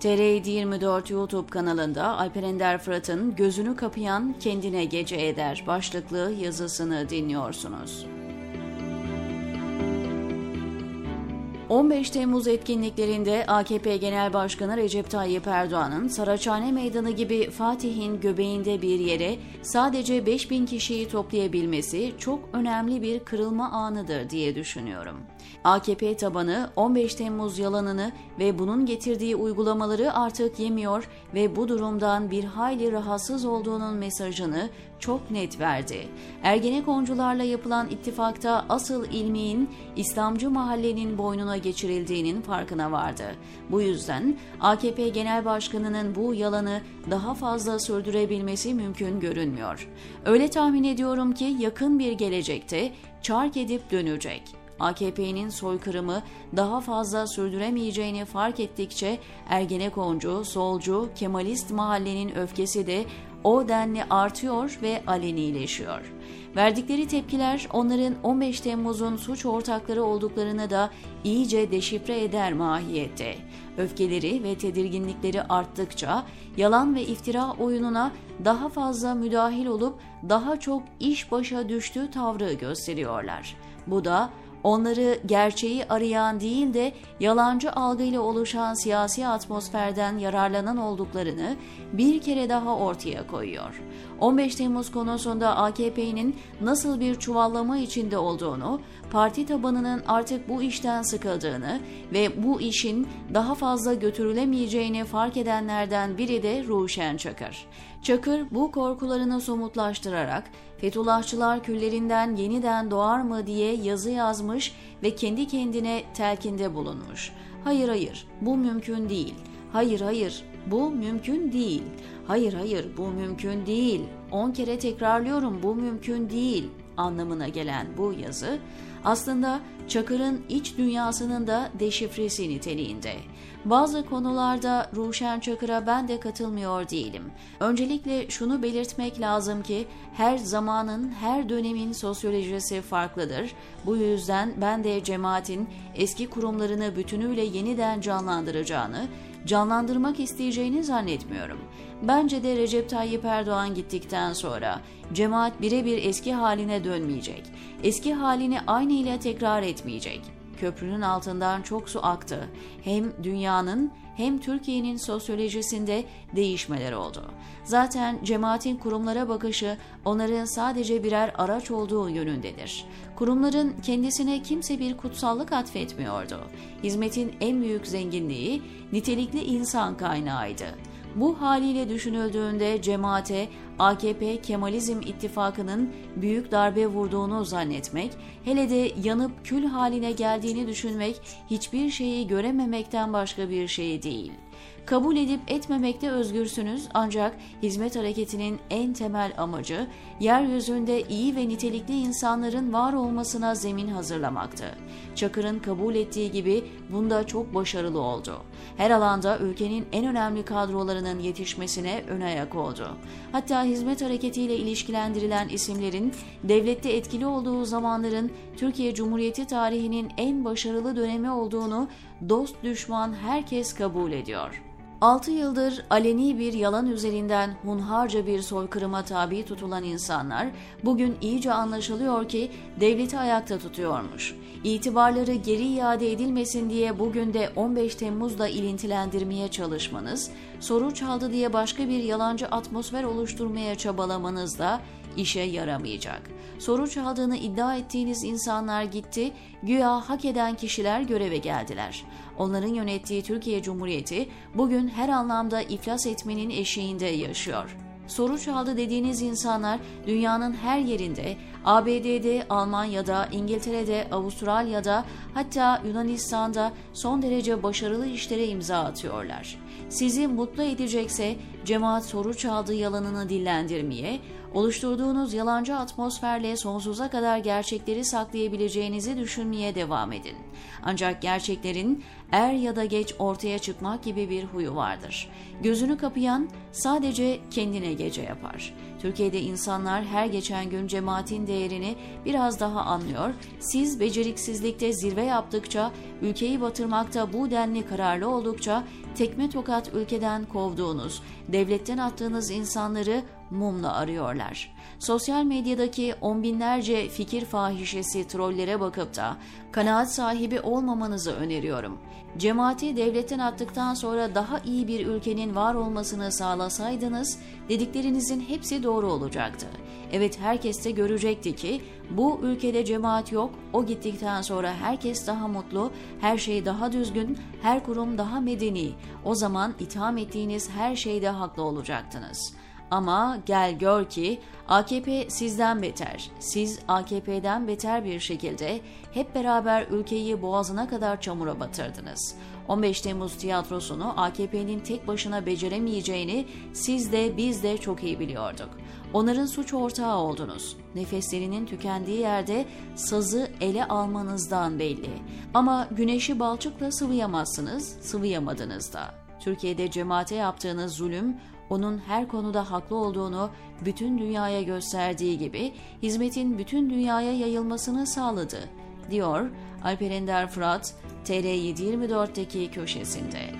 TR 24 YouTube kanalında Alper Ender Fırat'ın Gözünü Kapayan Kendine Gece Eder başlıklı yazısını dinliyorsunuz. 15 Temmuz etkinliklerinde AKP Genel Başkanı Recep Tayyip Erdoğan'ın Saraçhane Meydanı gibi Fatih'in göbeğinde bir yere sadece 5000 kişiyi toplayabilmesi çok önemli bir kırılma anıdır diye düşünüyorum. AKP tabanı 15 Temmuz yalanını ve bunun getirdiği uygulamaları artık yemiyor ve bu durumdan bir hayli rahatsız olduğunun mesajını çok net verdi. Ergenekoncularla yapılan ittifakta asıl ilmiğin İslamcı mahallenin boynuna geçirildiğinin farkına vardı. Bu yüzden AKP Genel Başkanı'nın bu yalanı daha fazla sürdürebilmesi mümkün görünmüyor. Öyle tahmin ediyorum ki yakın bir gelecekte çark edip dönecek. AKP'nin soykırımı daha fazla sürdüremeyeceğini fark ettikçe Ergenekoncu, solcu, Kemalist mahallenin öfkesi de o denli artıyor ve alenileşiyor. Verdikleri tepkiler onların 15 Temmuz'un suç ortakları olduklarını da iyice deşifre eder mahiyette. Öfkeleri ve tedirginlikleri arttıkça yalan ve iftira oyununa daha fazla müdahil olup daha çok iş başa düştüğü tavrı gösteriyorlar. Bu da onları gerçeği arayan değil de yalancı algıyla oluşan siyasi atmosferden yararlanan olduklarını bir kere daha ortaya koyuyor. 15 Temmuz konusunda AKP'nin nasıl bir çuvallama içinde olduğunu, parti tabanının artık bu işten sıkıldığını ve bu işin daha fazla götürülemeyeceğini fark edenlerden biri de Ruşen Çakır. Çakır bu korkularını somutlaştırarak Fethullahçılar küllerinden yeniden doğar mı diye yazı yazmış ve kendi kendine telkinde bulunmuş. Hayır hayır bu mümkün değil. Hayır hayır bu mümkün değil. Hayır hayır bu mümkün değil. 10 kere tekrarlıyorum bu mümkün değil anlamına gelen bu yazı aslında Çakır'ın iç dünyasının da deşifresi niteliğinde. Bazı konularda Ruşen Çakır'a ben de katılmıyor değilim. Öncelikle şunu belirtmek lazım ki her zamanın, her dönemin sosyolojisi farklıdır. Bu yüzden ben de cemaatin eski kurumlarını bütünüyle yeniden canlandıracağını, canlandırmak isteyeceğini zannetmiyorum. Bence de Recep Tayyip Erdoğan gittikten sonra cemaat birebir eski haline dönmeyecek. Eski halini aynı ile tekrar etmeyecek. Köprünün altından çok su aktı. Hem dünyanın hem Türkiye'nin sosyolojisinde değişmeler oldu. Zaten cemaatin kurumlara bakışı onların sadece birer araç olduğu yönündedir. Kurumların kendisine kimse bir kutsallık atfetmiyordu. Hizmetin en büyük zenginliği nitelikli insan kaynağıydı. Bu haliyle düşünüldüğünde cemaate AKP Kemalizm ittifakının büyük darbe vurduğunu zannetmek, hele de yanıp kül haline geldiğini düşünmek hiçbir şeyi görememekten başka bir şey değil. Kabul edip etmemekte özgürsünüz ancak hizmet hareketinin en temel amacı yeryüzünde iyi ve nitelikli insanların var olmasına zemin hazırlamaktı. Çakır'ın kabul ettiği gibi bunda çok başarılı oldu. Her alanda ülkenin en önemli kadrolarının yetişmesine ön ayak oldu. Hatta hizmet hareketiyle ilişkilendirilen isimlerin devlette etkili olduğu zamanların Türkiye Cumhuriyeti tarihinin en başarılı dönemi olduğunu dost düşman herkes kabul ediyor. 6 yıldır aleni bir yalan üzerinden hunharca bir soykırıma tabi tutulan insanlar bugün iyice anlaşılıyor ki devleti ayakta tutuyormuş. İtibarları geri iade edilmesin diye bugün de 15 Temmuz'da ilintilendirmeye çalışmanız, soru çaldı diye başka bir yalancı atmosfer oluşturmaya çabalamanız da işe yaramayacak. Soru çaldığını iddia ettiğiniz insanlar gitti, güya hak eden kişiler göreve geldiler. Onların yönettiği Türkiye Cumhuriyeti bugün her anlamda iflas etmenin eşiğinde yaşıyor. Soru çaldı dediğiniz insanlar dünyanın her yerinde, ABD'de, Almanya'da, İngiltere'de, Avustralya'da hatta Yunanistan'da son derece başarılı işlere imza atıyorlar. Sizi mutlu edecekse cemaat soru çaldığı yalanını dillendirmeye, oluşturduğunuz yalancı atmosferle sonsuza kadar gerçekleri saklayabileceğinizi düşünmeye devam edin. Ancak gerçeklerin er ya da geç ortaya çıkmak gibi bir huyu vardır. Gözünü kapayan sadece kendine gece yapar. Türkiye'de insanlar her geçen gün cemaatin değerini biraz daha anlıyor. Siz beceriksizlikte zirve yaptıkça, ülkeyi batırmakta bu denli kararlı oldukça tekme tokat ülkeden kovduğunuz, devletten attığınız insanları mumla arıyorlar. Sosyal medyadaki on binlerce fikir fahişesi trollere bakıp da kanaat sahibi olmamanızı öneriyorum. Cemaati devletten attıktan sonra daha iyi bir ülkenin var olmasını sağlasaydınız dediklerinizin hepsi doğru olacaktı. Evet herkes de görecekti ki bu ülkede cemaat yok, o gittikten sonra herkes daha mutlu, her şey daha düzgün, her kurum daha medeni. O zaman itham ettiğiniz her şeyde haklı olacaktınız.'' Ama gel gör ki AKP sizden beter. Siz AKP'den beter bir şekilde hep beraber ülkeyi boğazına kadar çamura batırdınız. 15 Temmuz tiyatrosunu AKP'nin tek başına beceremeyeceğini siz de biz de çok iyi biliyorduk. Onların suç ortağı oldunuz. Nefeslerinin tükendiği yerde sazı ele almanızdan belli. Ama güneşi balçıkla sıvayamazsınız, sıvayamadınız da. Türkiye'de cemaate yaptığınız zulüm onun her konuda haklı olduğunu bütün dünyaya gösterdiği gibi hizmetin bütün dünyaya yayılmasını sağladı, diyor Alper Ender Fırat, TR724'deki köşesinde.